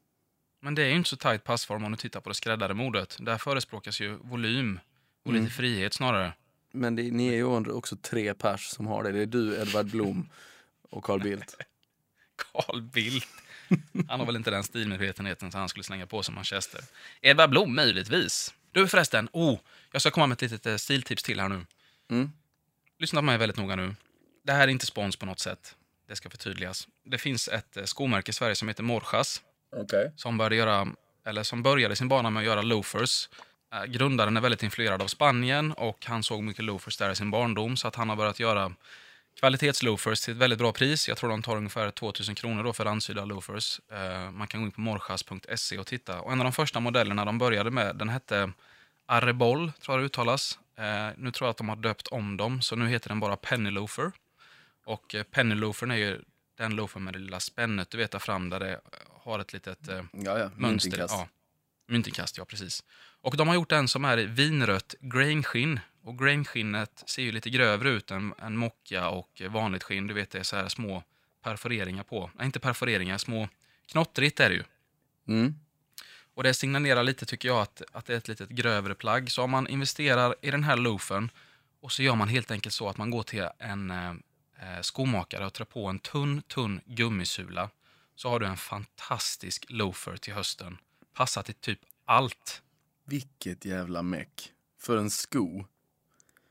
Men det är ju inte så tajt passform om du tittar på det skräddade modet. Där förespråkas ju volym och Mm. lite frihet snarare. Men det, ni är ju också tre pers som har det. Det är du, Edvard Blom och Carl Bildt. Carl Bildt. Han har väl inte den stilmedvetenheten så han skulle slänga på sig Manchester. Edvard Blom, möjligtvis. Du förresten, oh, jag ska komma med ett litet eh, stiltips till här nu. Mm. Lyssna på mig väldigt noga nu. Det här är inte spons på något sätt. Det ska förtydligas. Det finns ett eh, skomärke i Sverige som heter Morjas Okej. som började, göra, eller som började sin bana med att göra loafers. Eh, Grundaren är väldigt influerad av Spanien och han såg mycket loafers där i sin barndom så att han har börjat göra kvalitetsloafers till ett väldigt bra pris. Jag tror de tar ungefär 2000 kronor då för randsydda loafers. Eh, man kan gå in på morjas.se och titta. Och en av de första modellerna de började med, den hette Arrebol, tror jag det uttalas. Nu tror jag att de har döpt om dem, så nu heter den bara Penny Loafer. Och eh, Penny Loafern är ju den loafern med det lilla spännet du vet där fram där det har ett litet eh, Ja, ja. mönster. Myntinkast. Ja, myntinkast, ja precis. Och de har gjort en som är i vinrött grainskinn. Och grainskinnet ser ju lite grövre ut än, än mocka och vanligt skinn. Du vet, det är så här små perforeringar på. Nej, inte perforeringar, små knottrigt är det ju. Mm. Och det signalerar lite, tycker jag, att, att det är ett litet grövre plagg. Så om man investerar i den här loafen och så gör man helt enkelt så att man går till en eh, skomakare och trär på en tunn, tunn gummisula så har du en fantastisk loafer till hösten. Passar till typ allt. Vilket jävla meck. För en sko.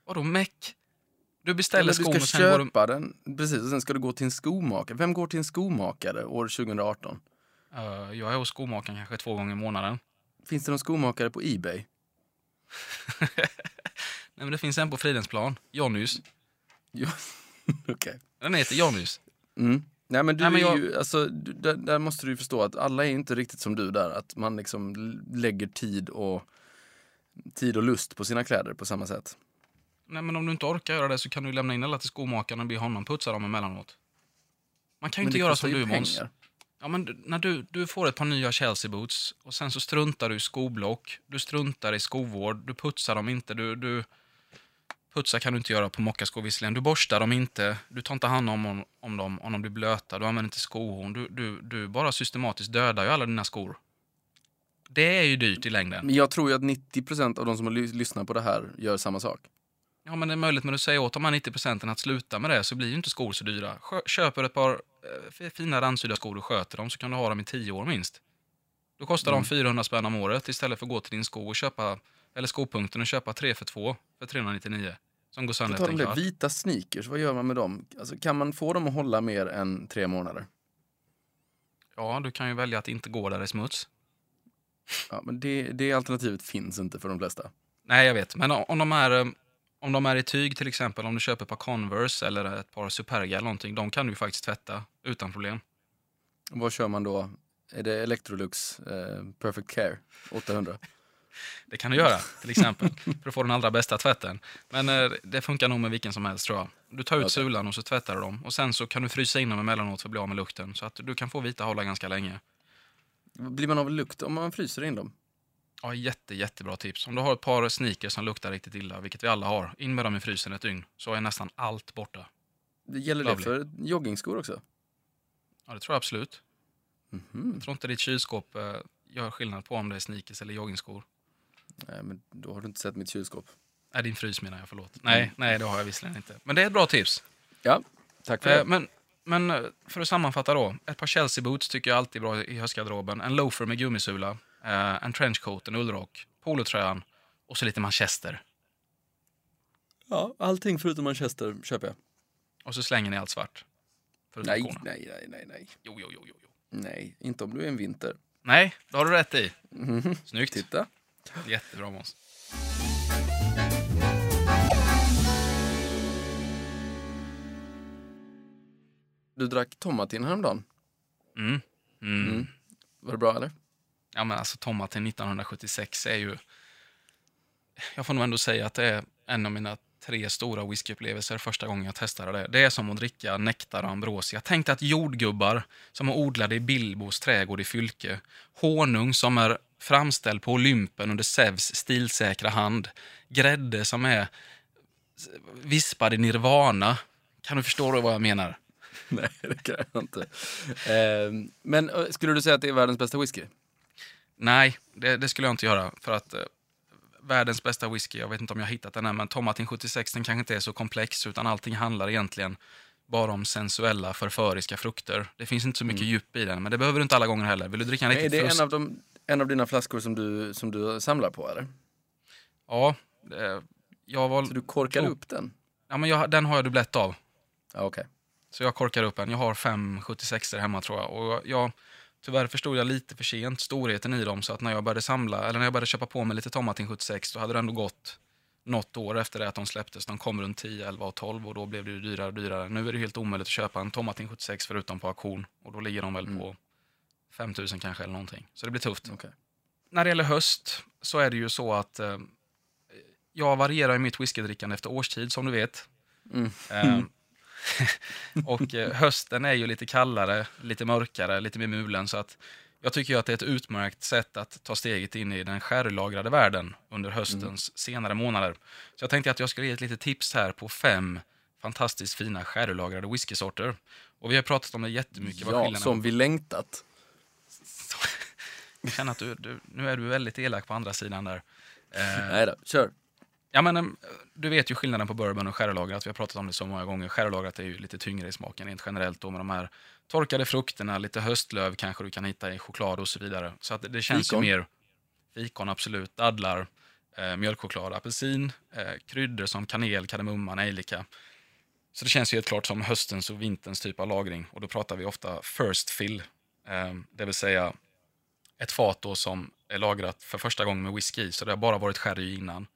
Vadå meck? Du beställer skon du och ska sen går du... köpa den, precis, och sen ska du gå till en skomakare. Vem går till en skomakare år 2018? Eh, jag är hos skomakaren kanske två gånger i månaden. Finns det någon skomakare på Ebay? Nej, men det finns en på Fridhemsplan, Jonnys. Okej. Den heter Jonnys. Mm. Nej men du Nej, men är jag- ju, alltså, du, där, där måste du förstå att alla är inte riktigt som du där. Att man liksom lägger tid och, tid och lust på sina kläder på samma sätt. Nej, men om du inte orkar göra det så kan du lämna in alla till skomakaren och be honom putsa dem emellanåt. Man kan ju Men inte göra som du, Måns. Ja, men när du, du får ett par nya Chelsea boots och sen så struntar du i skoblock, du struntar i skovård, du putsar dem inte, du, du putsar kan du inte göra på mockaskor visserligen, du borstar dem inte, du tar inte hand om, om, om dem om de blir blöta, du använder inte skohorn, du, du, du bara systematiskt dödar ju alla dina skor. Det är ju dyrt i längden. Men jag tror ju att 90% av de som har ly- lyssnat på det här gör samma sak. Ja, men det är möjligt, men du säger åt de här 90 procenten att sluta med det så blir ju inte skor så dyra. Köper ett par eh, fina randsydda skor och sköter dem så kan du ha dem i 10 år minst. Då kostar Mm. de 400 spänn om året istället för att gå till din sko och köpa, eller skopunkten och köpa 3 för 2 för 399. Som går sönder tal efter om en det, kvart. vita sneakers, vad gör man med dem? Alltså, kan man få dem att hålla mer än tre månader? Ja, du kan ju välja att inte gå där är smuts. Ja, men det, det alternativet finns inte för de flesta. Nej, jag vet. Men om de är, eh, om de är i tyg till exempel, om du köper ett par Converse eller ett par Superga eller någonting, de kan du faktiskt tvätta utan problem. Vad kör man då? Är det Electrolux eh, Perfect Care 800? Det kan du göra, till exempel, för att få den allra bästa tvätten. Men eh, det funkar nog med vilken som helst, tror jag. Du tar ut Okej. sulan och så tvättar du dem. Och sen så kan du frysa in dem emellanåt för att bli av med lukten. Så att du kan få vita hålla ganska länge. Blir man av lukt om man fryser in dem? Ja, jätte, jättebra tips. Om du har ett par sneakers som luktar riktigt illa, vilket vi alla har, in med dem i frysen ett dygn, så är nästan allt borta. Det gäller Lovely. det för joggingskor också? Ja, det tror jag absolut. Mhm. Jag tror inte ditt kylskåp eh, gör skillnad på om det är sneakers eller joggingskor. Nej, men då har du inte sett mitt kylskåp. Nej, din frys menar jag, förlåt. Nej, nej, det har jag visserligen inte. Men det är ett bra tips. Ja, tack för Eh, det. men, men eh, för att sammanfatta då. Ett par Chelsea boots tycker jag alltid är bra i höstgarderoben. En loafer med gummisula. eh, en trenchcoat, en ullrock. Polotröjan. Och så lite manchester. Ja, allting förutom Manchester köper jag. Och så slänger ni allt svart. Nej, nej, nej, nej, nej. Jo, jo, jo, jo. jo. Nej, inte om du är en vinter. Nej, det har du rätt i. Mhm. Snyggt. Titta. Jättebra Måns. Du drack tomatin häromdagen. Mm. Mm. Mm. Var det bra eller? Ja, men alltså Tomatin 1976 är ju... Jag får nog ändå säga att det är en av mina tre stora whiskyupplevelser första gången jag testade det. Det är som att dricka nektar och ambrosia. Tänk dig att jordgubbar som är odlade i Bilbos trädgård i Fylke, honung som är framställd på Olympen under Zeus stilsäkra hand, grädde som är vispad i nirvana. Kan du förstå vad jag menar? Nej, det kan jag inte. Ehm, men skulle du säga att det är världens bästa whisky? Nej, det, det skulle jag inte göra. För att eh, världens bästa whisky, jag vet inte om jag har hittat den än, men Tomatin 76 den kanske inte är så komplex, utan allting handlar egentligen bara om sensuella, förföriska frukter. Det finns inte så mycket Mm. djup i den, men det behöver du inte alla gånger heller. Vill du dricka en Är riktigt det frust... en av, de, en av dina flaskor som du, som du samlar på eller? Ja, eh, jag var... Så du korkar Jo. upp den? ja men jag, den har jag dubblett av. Ja, okej. Så jag korkar upp en. Jag har fem 76 hemma tror jag. Och jag, tyvärr förstod jag lite för sent storheten i dem. Så att när jag började samla, eller när jag började köpa på mig lite Tomatin 76, då hade det ändå gått något år efter det att de släpptes. De kom runt 10, 11 och 12 och då blev det ju dyrare och dyrare. Nu är det helt omöjligt att köpa en Tomatin 76 förutom på auktion. Och då ligger de väl Mm. på 5000 kanske eller någonting. Så det blir tufft. Okej. När det gäller höst så är det ju så att eh, jag varierar i mitt whiskydrickande efter årstid som du vet. Mm. Eh, och eh, hösten är ju lite kallare, lite mörkare, lite mer mulen. Så att jag tycker att det är ett utmärkt sätt att ta steget in i den sherrylagrade världen under höstens senare månader. Så jag tänkte att jag skulle ge ett litet tips här på fem fantastiskt fina sherrylagrade whiskysorter. Och vi har pratat om det jättemycket. Ja, som vi längtat. Jag känner att du, du, nu är du väldigt elak på andra sidan där. Eh, Nej då, kör. Ja, men, em, du vet ju skillnaden på bourbon och sherrylagrat. Vi har pratat om det så många gånger. Sherrylagrat är ju lite tyngre i smaken rent generellt då med de här torkade frukterna, lite höstlöv kanske du kan hitta i choklad och så vidare. Så att det, känns Fikon. ju mer fikon, absolut, dadlar, eh, mjölkchoklad, apelsin, eh, kryddor som kanel, kardemumma, nejlika. Så det känns ju helt klart som höstens och vinterns typ av lagring. Och då pratar vi ofta first fill, eh, det vill säga ett fat som är lagrat för första gången med whisky så det har bara varit sherry innan.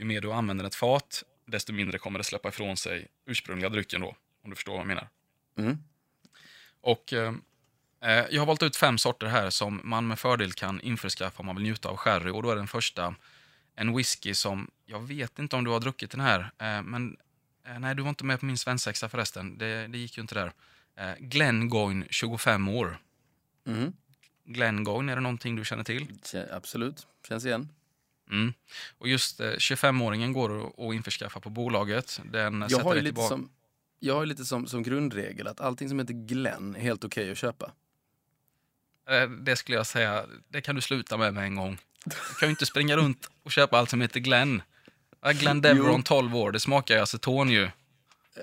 Ju mer du använder ett fat, desto mindre kommer det släppa ifrån sig ursprungliga drycken då, om du förstår vad jag menar. Mm. Och eh, eh, jag har valt ut fem sorter här som man med fördel kan införskaffa om man vill njuta av sherry. Och då är den första en whisky som, jag vet inte om du har druckit den här, eh, men eh, nej, du var inte med på min svensexa förresten. Det, det gick ju inte där. Eh, Glengoyne 25 år. Mm. Glengoyne, är det någonting du känner till? Absolut, känns igen. Mm. Och just eh, 25-åringen går att- införskaffa på bolaget. Den Jag har lite, som, jag har lite som, som grundregel att allting som heter Glenn är helt okej att köpa. Eh, Det skulle jag säga, det kan du sluta med med en gång. Du kan ju inte springa runt och köpa allt som heter Glenn. Glenn Deveron Jo. 12 år, det smakar ju aceton ju.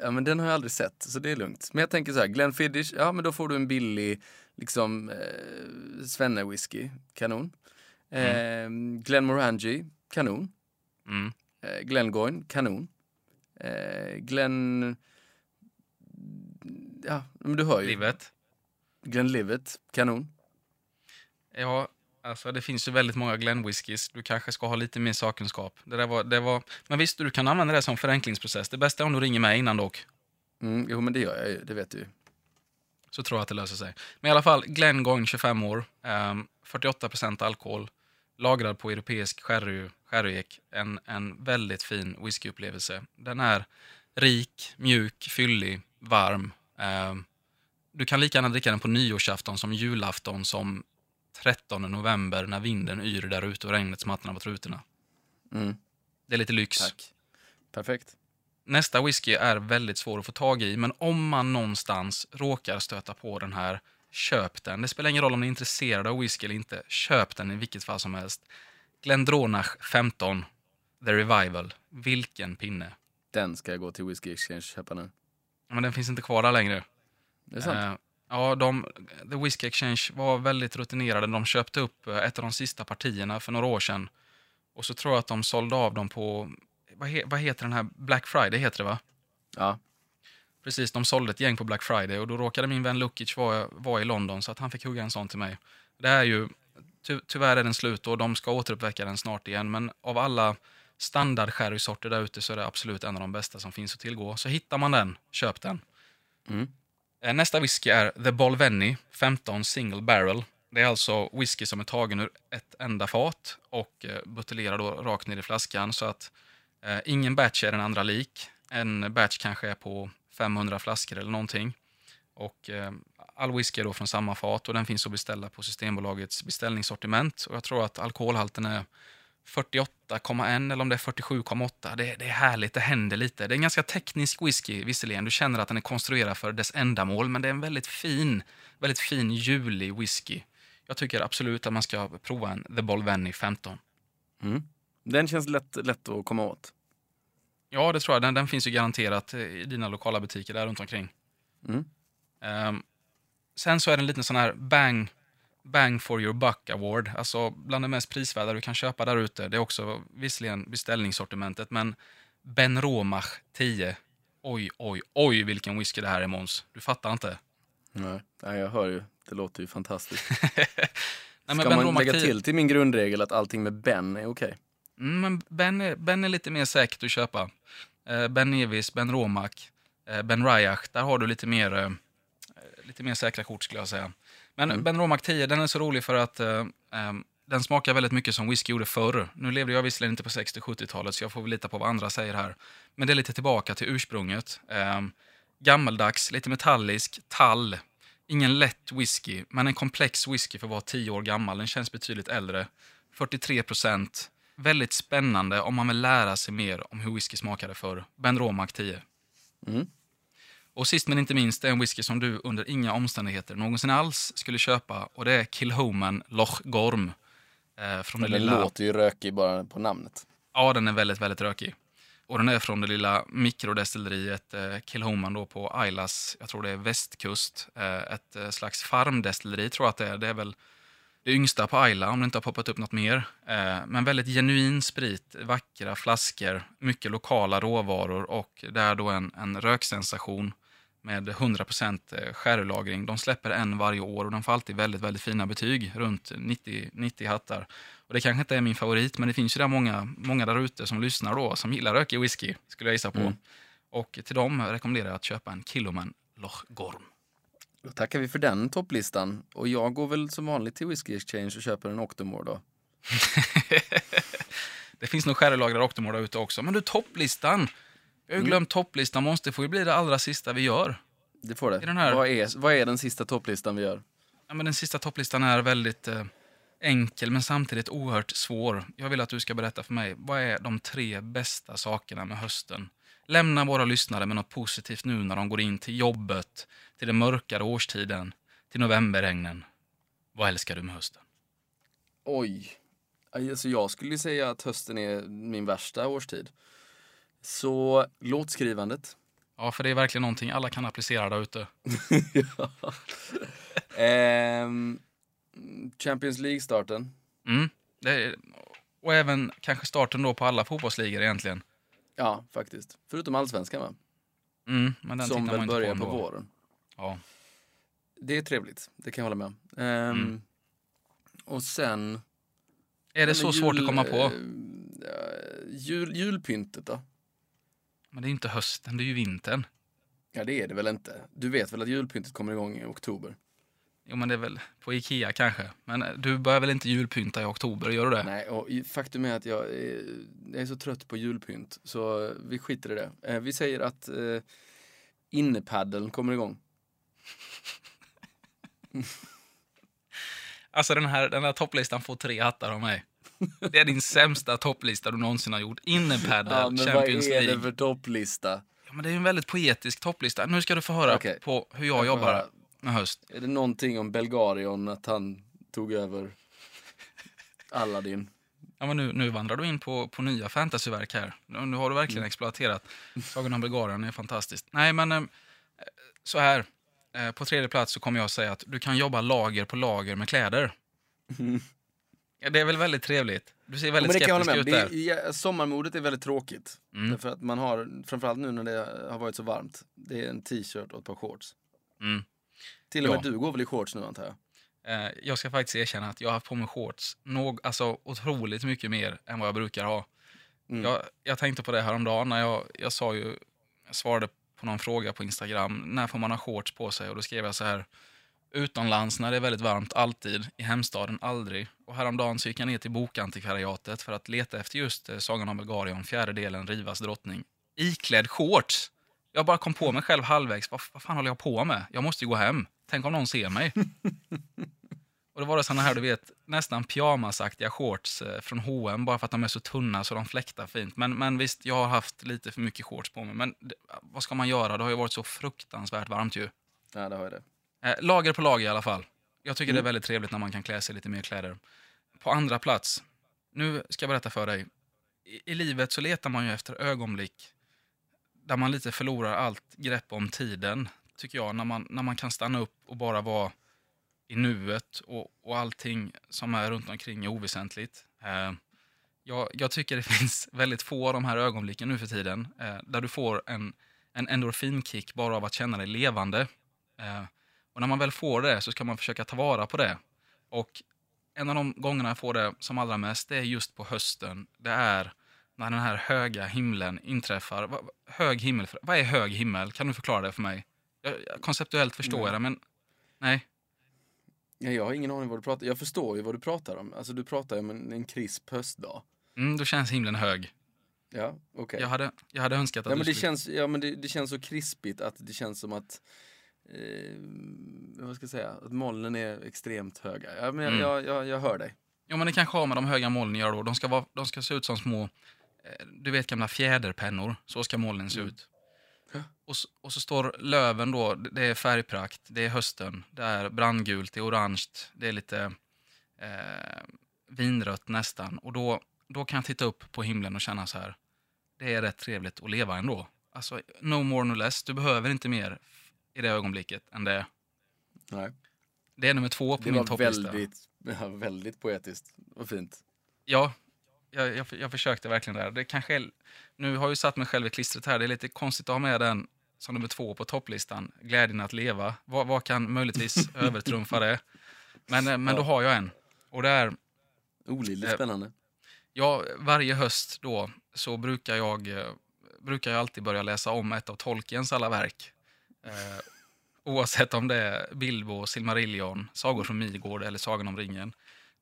Ja, men den har jag aldrig sett, så det är lugnt. Men jag tänker så här, Glenfiddich, ja men då får du en billig, liksom, eh, svenne-whisky, kanon. Eh, Glenmorangie, kanon. Mm. Eh, Glengoyne, kanon. Eh, Glen... Ja, men du hör ju. Livet. Glenlivet, kanon. Ja, alltså det finns ju väldigt många Glenn whiskys. Du kanske ska ha lite mer sakkunskap. Det där var, det var... Men visst, du kan använda det som förenklingsprocess. Det bästa är om du ringer mig innan dock. Mm, jo, men det gör jag ju, det vet du ju. Så tror jag att det löser sig. Men i alla fall, Glengoyne 25 år. ehm, 48% alkohol. Lagrad på europeisk sherry, sherryek. En, en väldigt fin whiskyupplevelse. Den är rik, mjuk, fyllig, varm. Ehm, du kan lika gärna dricka den på nyårsafton som julafton som 13 november när vinden yr där ute och regnet smattrar på trutorna. Mm, Det är lite lyx. tack. Perfekt. Nästa whisky är väldigt svår att få tag i, men om man någonstans råkar stöta på den här, köp den. Det spelar ingen roll om ni är intresserade av whisky eller inte. Köp den i vilket fall som helst. Glendronach 15, The Revival. Vilken pinne. Den ska jag gå till Whiskey Exchange och köpa nu. Men den finns inte kvar där längre. Det är sant. Eh, ja, de, The Whiskey Exchange var väldigt rutinerade. De köpte upp eh, ett av de sista partierna för några år sedan. Och så tror jag att de sålde av dem på, vad, he, vad heter den här, Black Friday heter det va? Ja, Precis, de sålde ett gäng på Black Friday och då råkade min vän Lukic vara, vara i London så att han fick hugga en sån till mig. Det är ju, ty, tyvärr är den slut och de ska återuppväcka den snart igen, men av alla standard sherrysorter där ute så är det absolut en av de bästa som finns att tillgå. Så hittar man den, köp den. Mm. Eh, Nästa whisky är The Bolvenny 15 Single Barrel. Det är alltså whisky som är tagen ur ett enda fat och eh, buteljerad rakt ner i flaskan så att eh, ingen batch är den andra lik. En batch kanske är på 500 flaskor eller någonting. Och eh, all whisky är då från samma fat och den finns att beställa på Systembolagets beställningssortiment. Och jag tror att alkoholhalten är 48,1 eller om det är 47,8. Det, det är härligt, det händer lite. Det är en ganska teknisk whisky visserligen. Du känner att den är konstruerad för dess ändamål, men det är en väldigt fin, väldigt fin julig whisky. Jag tycker absolut att man ska prova en The Bolvenny 15. Mm. Den känns lätt, lätt att komma åt. Ja, det tror jag. Den, den finns ju garanterat i dina lokala butiker där runt omkring. Mm. Ehm, sen så är det en liten sån här bang, bang for your buck award. Alltså bland det mest prisvärda du kan köpa där ute. Det är också visserligen beställningssortimentet, men Ben Romach 10. Oj, oj, oj vilken whisky det här är Måns. Du fattar inte. Nej. Nej, jag hör ju. Det låter ju fantastiskt. Nej, Ska man lägga 10 till till min grundregel att allting med Ben är okej? Mm, men ben är, ben är lite mer säkert att köpa. Eh, ben Nevis, Ben Romak, eh, Ben Rajach, där har du lite mer, eh, lite mer säkra kort skulle jag säga. Men Mm. Ben Romak 10, den är så rolig för att den smakar väldigt mycket som whisky gjorde förr. Nu levde jag visserligen inte på 60-70-talet så jag får väl lita på vad andra säger här. Men det är lite tillbaka till ursprunget. Eh, gammaldags, lite metallisk, tall. Ingen lätt whisky, men en komplex whisky för att vara 10 år gammal. Den känns betydligt äldre. 43 procent. Väldigt spännande om man vill lära sig mer om hur whisky smakade förr. Ben Romak 10. Mm. Och sist men inte minst, det är en whisky som du under inga omständigheter någonsin alls skulle köpa. Och det är Kilhoman Loch Gorm. Eh, från det Den lilla... låter ju rökig bara på namnet. Ja, den är väldigt, väldigt rökig. Och den är från det lilla mikrodestilleriet eh, Kilhoman då på Islas, jag tror det är västkust. Eh, ett eh, slags farmdestilleri tror jag att det är. Det är väl det yngsta på Isla, om det inte har poppat upp något mer. Eh, men väldigt genuin sprit, vackra flaskor, mycket lokala råvaror och det är då en, en röksensation med 100% sherrylagring. De släpper en varje år och de får alltid väldigt, väldigt fina betyg, runt 90, 90 hattar. Och det kanske inte är min favorit, men det finns ju där många, många där ute som lyssnar då, som gillar rökig whisky, skulle jag gissa på. Mm. Och till dem rekommenderar jag att köpa en Killoman Loch Gorm. Då tackar vi för den topplistan. Och jag går väl som vanligt till Whiskey Exchange och köper en Octomore då. Det finns nog sherrylagrade Octomore där ute också. Men du, topplistan! Jag har ju Mm. glömt topplistan, måste får ju bli det allra sista vi gör. Det får det. I den här- Vad, är, vad är den sista topplistan vi gör? Ja, men den sista topplistan är väldigt eh, enkel, men samtidigt oerhört svår. Jag vill att du ska berätta för mig, vad är de tre bästa sakerna med hösten? Lämna våra lyssnare med något positivt nu när de går in till jobbet, till den mörkare årstiden, till novemberregnen. Vad älskar du med hösten? Oj. Alltså jag skulle säga att hösten är min värsta årstid. Så låtskrivandet. Ja, för det är verkligen någonting alla kan applicera där ute. Ehm, Champions League-starten. Mm. Är, och även kanske starten då på alla fotbollsligor egentligen. Ja, faktiskt. Förutom allsvenskan va? Mm, men den Som väl börjar på, på våren. Ja. Det är trevligt, det kan jag hålla med om. Ehm, Mm. Och sen... Är det så svårt att komma på? eh, jul, julpyntet då? Men det är ju inte hösten, det är ju vintern. Ja, det är det väl inte. Du vet väl att julpyntet kommer igång i oktober? Jo, men det är väl på Ikea kanske. Men eh, du börjar väl inte julpynta i oktober, gör du det? Nej, och faktum är att jag är, jag är så trött på julpynt så vi skiter i det. Eh, vi säger att eh, innepaddeln kommer igång. Alltså den här, den här topplistan får tre hattar av mig. Det är din sämsta topplista du någonsin har gjort. Innepaddle, Ja, men vad Champions är League. det för topplista? Ja, men det är ju en väldigt poetisk topplista. Nu ska du få höra Okej. på hur jag, Jag jobbar. Med höst. Är det någonting om Belgarion, att han tog över Aladdin? Ja, men nu, nu vandrar du in på, på nya fantasyverk här. Nu, nu har du verkligen Mm. exploaterat. Sagan om Bulgarien är fantastiskt. Nej, men eh, så här. Eh, på tredje plats så kommer jag säga att du kan jobba lager på lager med kläder. Ja, det är väl väldigt trevligt. Du ser väldigt jag skeptisk ut där. Det, ja, sommarmodet är väldigt tråkigt. Mm. Därför att man har, framförallt nu när det har varit så varmt, det är en t-shirt och ett par shorts. Mm. Till och med Ja. du går väl i shorts nu antar jag? Eh, jag ska faktiskt erkänna att jag har haft på mig shorts nog, alltså, otroligt mycket mer än vad jag brukar ha. Mm. Jag, jag tänkte på det häromdagen när jag, jag sa ju, jag svarade på någon fråga på Instagram, när får man ha shorts på sig? Och då skrev jag så här, utomlands när det är väldigt varmt, alltid, i hemstaden, aldrig. Och häromdagen så gick jag ner till bokantikvariatet för att leta efter just eh, Sagan om Bulgarien, fjärde delen, Rivas drottning. Iklädd shorts! Jag bara kom på mig själv halvvägs, vad, vad fan håller jag på med? Jag måste ju gå hem. Tänk om någon ser mig. Och då var det såna här, du vet, nästan pyjamasaktiga shorts eh, från H&M bara för att de är så tunna så de fläktar fint. Men, men visst, jag har haft lite för mycket shorts på mig. Men det, vad ska man göra? Det har ju varit så fruktansvärt varmt ju. Ja, det har det. Eh, lager på lager i alla fall. Jag tycker Mm. det är väldigt trevligt när man kan klä sig lite mer kläder. På andra plats, nu ska jag berätta för dig. I, I livet så letar man ju efter ögonblick där man lite förlorar allt grepp om tiden tycker jag, när man, när man kan stanna upp och bara vara i nuet och, och allting som är runt omkring är oväsentligt. Eh, jag, jag tycker det finns väldigt få av de här ögonblicken nu för tiden eh, där du får en, en endorfinkick bara av att känna dig levande. Eh, och när man väl får det så ska man försöka ta vara på det. Och en av de gångerna jag får det som allra mest, det är just på hösten. Det är när den här höga himlen inträffar. Va- Hög himmel, vad är hög himmel? Kan du förklara det för mig? Konceptuellt förstår Nej. jag men nej. Ja, jag har ingen aning vad du pratar Jag förstår ju vad du pratar om. Alltså du pratar ju om en, en krisp höstdag. Mm, då känns himlen hög. Ja, okej. Jag, hade, jag hade önskat att Ja, men det skulle... känns, ja, men det, det känns så krispigt att det känns som att eh, vad ska jag säga, att molnen är extremt höga. Ja, men jag, Mm. jag, jag, jag hör dig. Ja, men det kanske har med de höga molnen att göra då. De ska, vara, de ska se ut som små, eh, du vet gamla fjäderpennor. Så ska molnen se Mm. ut. Och, s- och så står löven då, det det är färgprakt, det är hösten, det är brandgult, det är orange, det är lite eh, vinrött nästan. Och då, då kan jag titta upp på himlen och känna så här, det är rätt trevligt att leva ändå. Alltså, no more no less, du behöver inte mer i det ögonblicket än det. Nej. Det är nummer två på Det min var topplista. väldigt, ja, väldigt poetiskt och fint. Ja, jag, jag, jag försökte verkligen där. Det kanske nu har jag ju satt mig själv i klistret här. Det är lite konstigt att ha med den som nummer två på topplistan. Glädjen att leva. Vad, vad kan möjligtvis övertrumfa det? Men, eh, men då Ja. har jag en. Och det är, Olidligt Eh, spännande. ja, varje höst då så brukar jag, eh, brukar jag alltid börja läsa om ett av Tolkiens alla verk. Eh, oavsett om det är Bilbo, Silmarillion, Sagor från Midgård eller Sagan om ringen.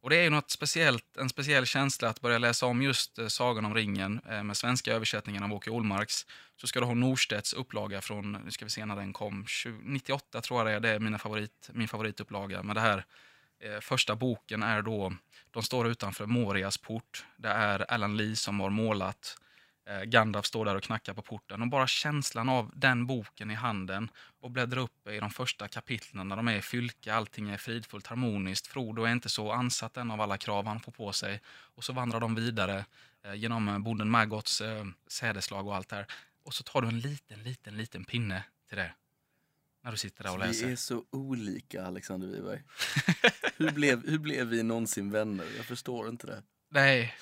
Och det är ju något speciellt, en speciell känsla att börja läsa om just eh, Sagan om ringen eh, med svenska översättningen av Åke Olmarks. Så ska du ha Norstedts upplaga från, nu ska vi se när den kom, 20, 98 tror jag det är, det är mina favorit, min favoritupplaga. Men det här eh, första boken är då, de står utanför Morias port. Det är Alan Lee som har målat. Eh, Gandalf står där och knackar på porten. Och bara känslan av den boken i handen och bläddra upp i de första kapitlen när de är i fylke, allting är fridfullt, harmoniskt. Frodo är inte så ansatt än av alla krav han får på sig. Och så vandrar de vidare eh, genom eh, bonden Maggots sädeslag och allt det här. Och så tar du en liten, liten, liten pinne till det. När du sitter där och Vi läser. är så olika, Alexander Wiberg. hur, blev, hur blev vi någonsin vänner? Jag förstår inte det. Nej,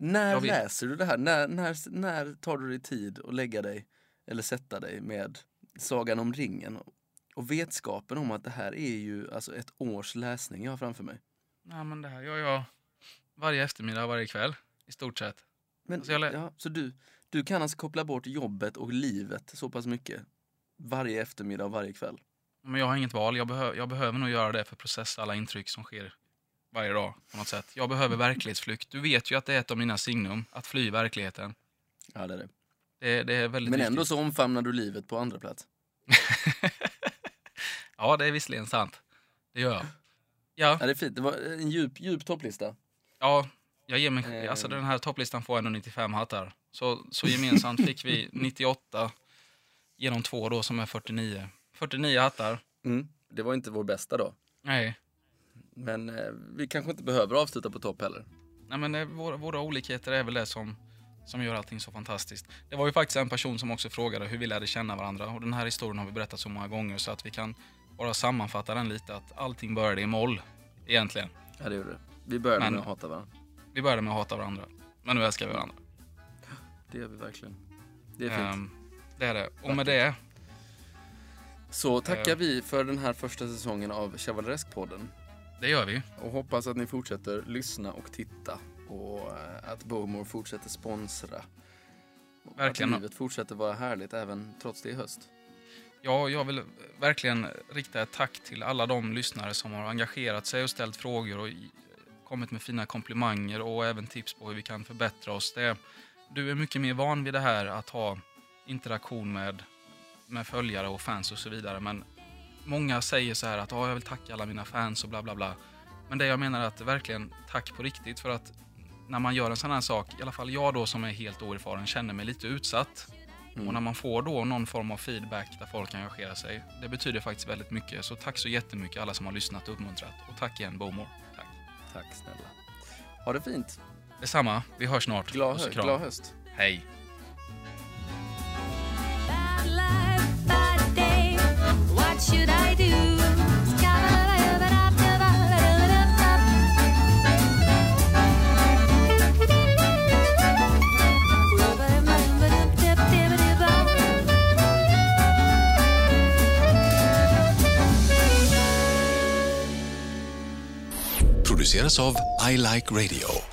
När vet. läser du det här? När, när, när tar du dig tid att lägga dig eller sätta dig med Sagan om ringen? Och vetskapen om att det här är ju alltså ett års läsning jag har framför mig. nej men det här gör jag varje eftermiddag, varje kväll. I stort sett. Men, Alltså, ja, så du, du kan alltså koppla bort jobbet och livet så pass mycket varje eftermiddag och varje kväll? Men jag har inget val. Jag, behö jag behöver nog göra det för att processa alla intryck som sker varje dag. på något sätt. Jag behöver verklighetsflykt. Du vet ju att det är ett av mina signum, att fly verkligheten. Ja, det är det. Det, det är väldigt Men viktigt. ändå så omfamnar du livet på andra plats. ja, det är visserligen sant. Det gör jag. Ja, Ja, det är fint. Det var en djup, djup topplista. ja jag ger mig, Eh. alltså den här topplistan får ändå 95 hattar. Så, så gemensamt fick vi 98 genom två då som är 49. 49 hattar. Mm. Det var inte vår bästa då. Nej, Men eh, vi kanske inte behöver avsluta på topp heller. Nej, men eh, våra, våra olikheter är väl det som, som gör allting så fantastiskt. Det var ju faktiskt en person som också frågade hur vi lärde känna varandra. Och den här historien har vi berättat så många gånger så att vi kan bara sammanfatta den lite. Att allting började i moll, egentligen. Ja, det gjorde det. Vi började Men- med att hata varandra. Vi började med att hata varandra. Men nu älskar vi varandra. Det gör vi verkligen. Det är fint. Ehm, det är det. Och med det, Så tackar eh. vi för den här första säsongen av Chevaleresk-podden. Det gör vi. Och hoppas att ni fortsätter lyssna och titta. Och eh, att Bowmore fortsätter sponsra. Verkligen. Att livet fortsätter vara härligt även trots det är höst. Ja, jag vill verkligen rikta ett tack till alla de lyssnare som har engagerat sig och ställt frågor och i- kommit med fina komplimanger och även tips på hur vi kan förbättra oss. Det, du är mycket mer van vid det här att ha interaktion med, med följare och fans och så vidare. Men många säger så här att "Ja, jag vill tacka alla mina fans och bla bla bla. Men det jag menar är att verkligen tack på riktigt för att när man gör en sån här sak, i alla fall jag då som är helt oerfaren, känner mig lite utsatt. Mm. Och när man får då någon form av feedback där folk engagerar sig, det betyder faktiskt väldigt mycket. Så tack så jättemycket alla som har lyssnat och uppmuntrat. Och tack igen Bomor. Tack. Tack snälla. Ha det fint. Detsamma, vi hörs snart. Glad, hö- glad höst. Hej. What should I do? av I Like Radio.